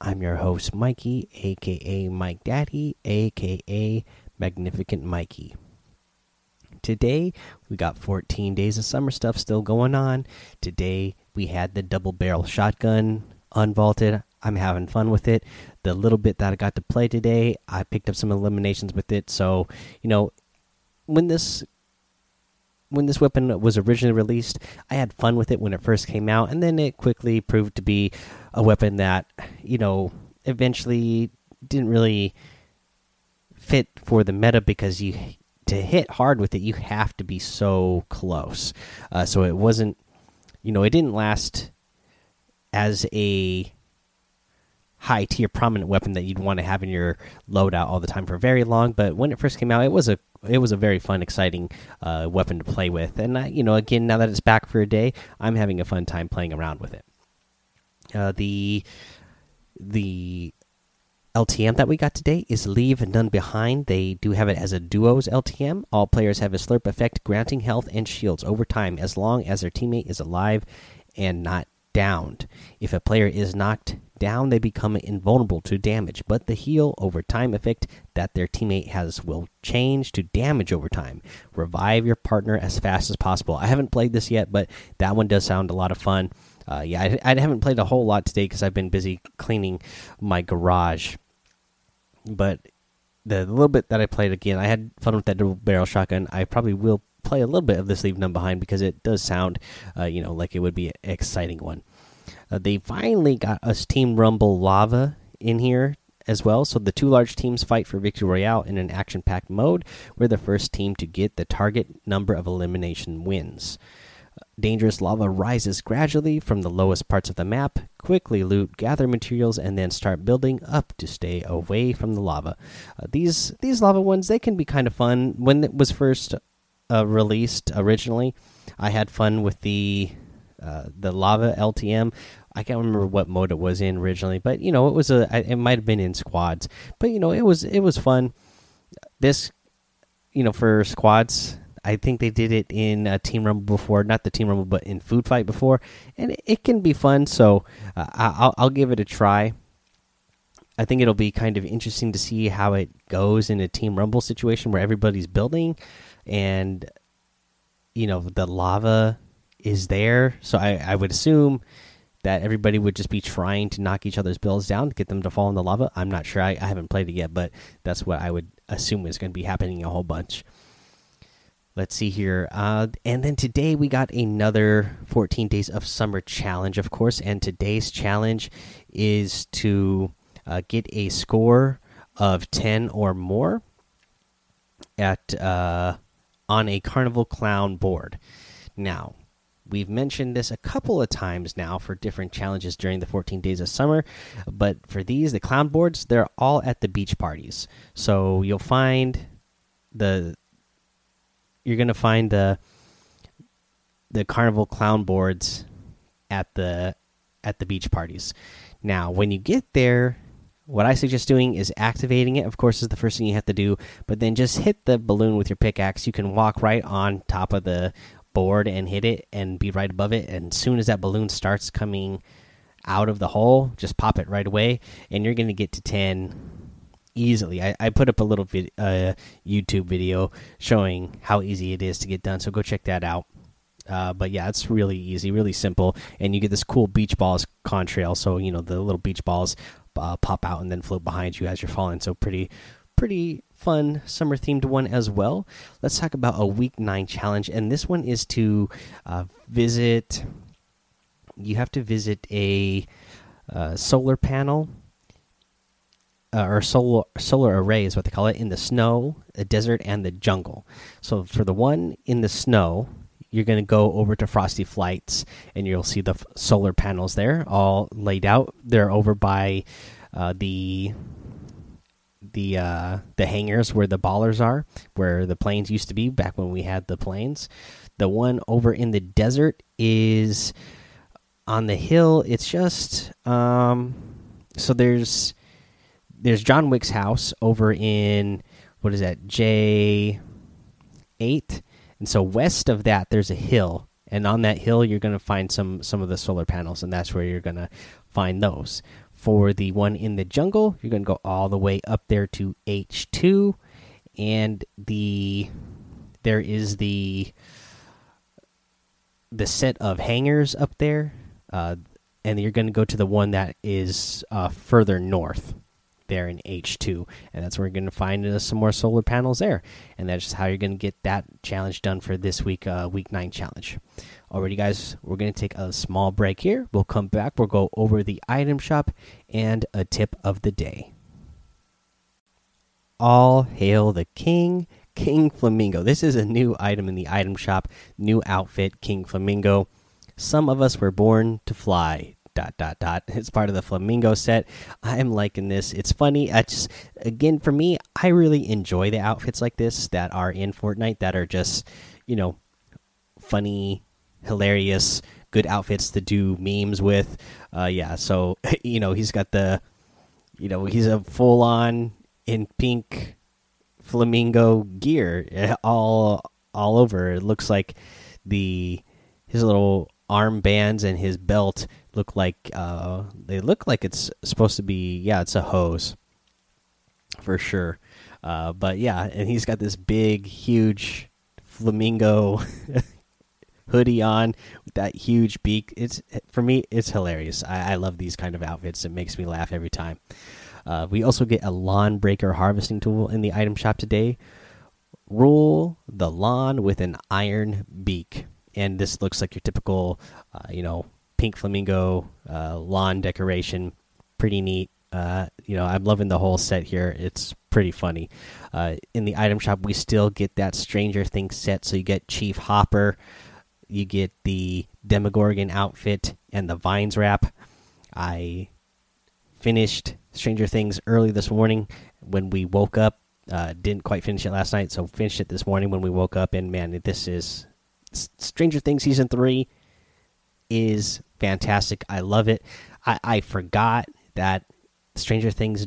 I'm your host, Mikey, aka Mike Daddy, aka Magnificent Mikey. Today, we got 14 days of summer stuff still going on. Today, we had the double barrel shotgun unvaulted. I'm having fun with it. The little bit that I got to play today, I picked up some eliminations with it. So, you know, when this when this weapon was originally released, I had fun with it when it first came out, and then it quickly proved to be a weapon that, you know, eventually didn't really fit for the meta because you to hit hard with it, you have to be so close. Uh, so it wasn't, you know, it didn't last as a high tier prominent weapon that you'd want to have in your loadout all the time for very long. But when it first came out, it was a it was a very fun, exciting uh, weapon to play with. And I, you know, again, now that it's back for a day, I'm having a fun time playing around with it. Uh, the the LTM that we got today is Leave None Behind. They do have it as a duos LTM. All players have a slurp effect, granting health and shields over time as long as their teammate is alive and not downed. If a player is knocked down, they become invulnerable to damage, but the heal over time effect that their teammate has will change to damage over time. Revive your partner as fast as possible. I haven't played this yet, but that one does sound a lot of fun. Uh, yeah, I, I, haven't played a whole lot today because I've been busy cleaning my garage. But the little bit that I played again, I had fun with that double barrel shotgun. I probably will play a little bit of this Leave None Behind because it does sound, uh, you know, like it would be an exciting one. Uh, they finally got us Team Rumble Lava in here as well. So the two large teams fight for Victory Royale in an action packed mode where the first team to get the target number of elimination wins. Dangerous lava rises gradually from the lowest parts of the map. Quickly loot, gather materials, and then start building up to stay away from the lava. Uh, these these lava ones they can be kind of fun. When it was first uh, released originally, I had fun with the uh, the lava LTM. I can't remember what mode it was in originally, but you know it was a it might have been in squads, but you know it was it was fun. This, you know, for squads, I think they did it in a Team Rumble before, not the Team Rumble, but in Food Fight before, and it, it can be fun. So uh, I'll I'll give it a try. I think it'll be kind of interesting to see how it goes in a Team Rumble situation where everybody's building, and you know the lava is there. So I I would assume that everybody would just be trying to knock each other's builds down to get them to fall in the lava. I'm not sure. I, I haven't played it yet, but that's what I would assume is going to be happening a whole bunch. Let's see here. Uh, and then today we got another 14 days of summer challenge, of course. And today's challenge is to uh, get a score of 10 or more at uh, on a carnival clown board. Now, We've mentioned this a couple of times now for different challenges during the 14 days of summer, but for these, the clown boards, they're all at the beach parties. So you'll find the you're going to find the the carnival clown boards at the at the beach parties. Now, when you get there, what I suggest doing is activating it. Of course, is the first thing you have to do. But then just hit the balloon with your pickaxe. You can walk right on top of the board and hit it and be right above it. And as soon as that balloon starts coming out of the hole, just pop it right away, and you're going to get to 10 easily. I, I put up a little vid, uh, YouTube video showing how easy it is to get done, so go check that out. Uh, but yeah, it's really easy, really simple, and you get this cool beach balls contrail. So you know the little beach balls uh, pop out and then float behind you as you're falling. So pretty, pretty fun summer themed one as well. Let's talk about a week nine challenge, and this one is to uh, visit. You have to visit a uh, solar panel uh, or solar solar array is what they call it in the snow, the desert, and the jungle. So for the one in the snow, you're going to go over to Frosty Flights, and you'll see the solar panels there, all laid out. They're over by uh, the the uh, the hangars where the ballers are, where the planes used to be back when we had the planes. The one over in the desert is on the hill. It's just um, so there's there's John Wick's house over in what is that J eight, and so west of that there's a hill, and on that hill you're going to find some some of the solar panels, and that's where you're going to find those. For the one in the jungle, you're going to go all the way up there to H two, and the there is the the set of hangars up there, uh, and you're going to go to the one that is uh, further north there in H2, and that's where you're going to find uh, some more solar panels there, and that's how you're going to get that challenge done for this week, uh, week nine challenge. Alrighty, guys, we're going to take a small break here. We'll come back. We'll go over the item shop and a tip of the day. All hail the king, King Flamingo. This is a new item in the item shop, new outfit, King Flamingo. Some of us were born to fly. Dot dot dot. It's part of the flamingo set. I'm liking this. It's funny. I just again for me, I really enjoy the outfits like this that are in Fortnite that are just, you know, funny, hilarious, good outfits to do memes with. Uh, yeah, so you know he's got the, you know he's a full on in pink flamingo gear eh, all all over. It looks like the his little armbands and his belt look like uh they look like it's supposed to be yeah it's a hose. For sure. Uh but yeah and he's got this big huge flamingo hoodie on with that huge beak. It's for me it's hilarious. I, I love these kind of outfits. It makes me laugh every time. Uh, we also get a lawn breaker harvesting tool in the item shop today. Rule the lawn with an iron beak and this looks like your typical, uh, you know, pink flamingo uh, lawn decoration. Pretty neat. Uh, you know, I'm loving the whole set here. It's pretty funny. Uh, in the item shop, we still get that Stranger Things set. So you get Chief Hopper, you get the Demogorgon outfit, and the Vines wrap. I finished Stranger Things early this morning when we woke up. Uh, didn't quite finish it last night, so finished it this morning when we woke up. And man, this is Stranger Things season three is fantastic. I love it. I, I forgot that Stranger Things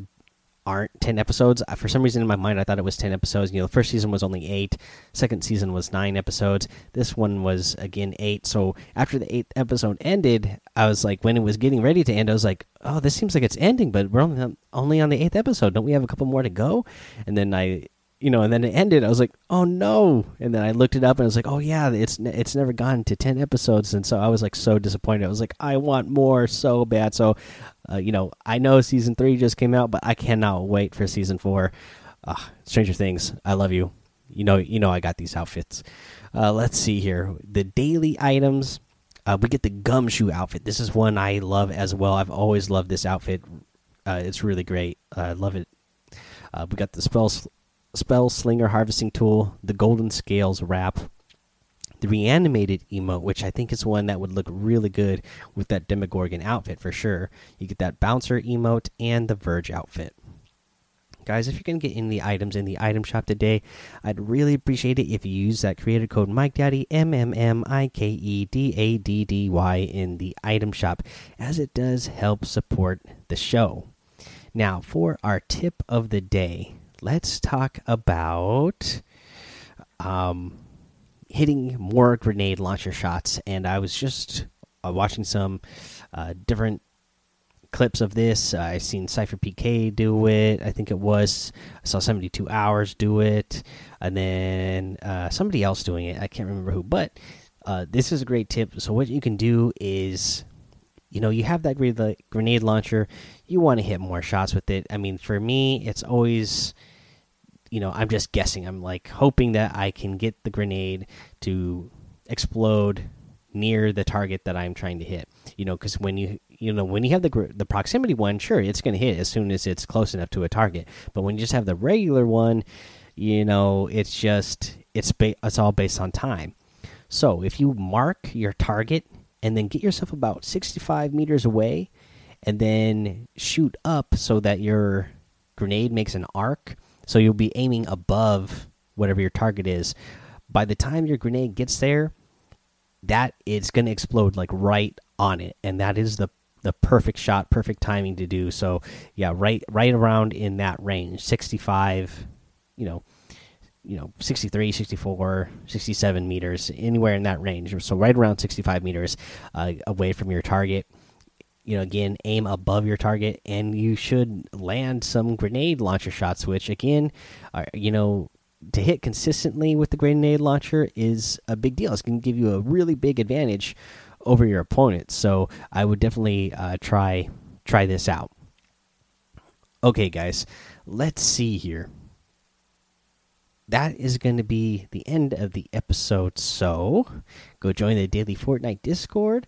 aren't 10 episodes. For some reason in my mind, I thought it was 10 episodes. You know, the first season was only eight, second season was nine episodes. This one was, again, eight. So after the eighth episode ended, I was like, when it was getting ready to end, I was like, oh, this seems like it's ending, but we're only on, only on the eighth episode. Don't we have a couple more to go? And then I you know, and then it ended. I was like, oh no! And then I looked it up and I was like, oh yeah, it's it's never gone to ten episodes, and so I was like so disappointed. I was like, I want more so bad. So, uh, you know, I know season three just came out, but I cannot wait for season four. Uh, Stranger Things, I love you. You know, you know, I got these outfits. Uh, let's see here, the daily items. Uh, we get the gumshoe outfit. This is one I love as well. I've always loved this outfit. Uh, it's really great. I love it. Uh, we got the spells spell slinger harvesting tool, the golden scales wrap, the reanimated emote, which I think is one that would look really good with that Demogorgon outfit for sure. You get that bouncer emote and the Verge outfit. Guys, if you're going to get in the items in the item shop today, I'd really appreciate it if you use that creator code MikeDaddy, M M M I K E D A D D Y, in the item shop, as it does help support the show. Now, for our tip of the day, let's talk about um, hitting more grenade launcher shots. And I was just uh, watching some uh, different clips of this. I've seen Cypher PK do it. I think it was. I saw 72 hours do it, and then uh, somebody else doing it. I can't remember who, but uh, this is a great tip. So what you can do is, you know, you have that grenade launcher. You want to hit more shots with it. I mean, for me, it's always you know, I'm just guessing. I'm like hoping that I can get the grenade to explode near the target that I'm trying to hit. You know, because when you you know when you have the the proximity one, sure, it's going to hit as soon as it's close enough to a target. But when you just have the regular one, you know, it's just it's ba it's all based on time. So if you mark your target and then get yourself about 65 meters away, and then shoot up so that your grenade makes an arc, so you'll be aiming above whatever your target is. By the time your grenade gets there, that it's going to explode like right on it, and that is the the perfect shot, perfect timing to do. So yeah, right right around in that range, 65, you know, you know 63 64 67 meters anywhere in that range so right around 65 meters uh, away from your target you know again aim above your target and you should land some grenade launcher shots which again are, you know to hit consistently with the grenade launcher is a big deal it's going to give you a really big advantage over your opponent so i would definitely uh, try try this out okay guys let's see here that is going to be the end of the episode. So go join the daily Fortnite Discord.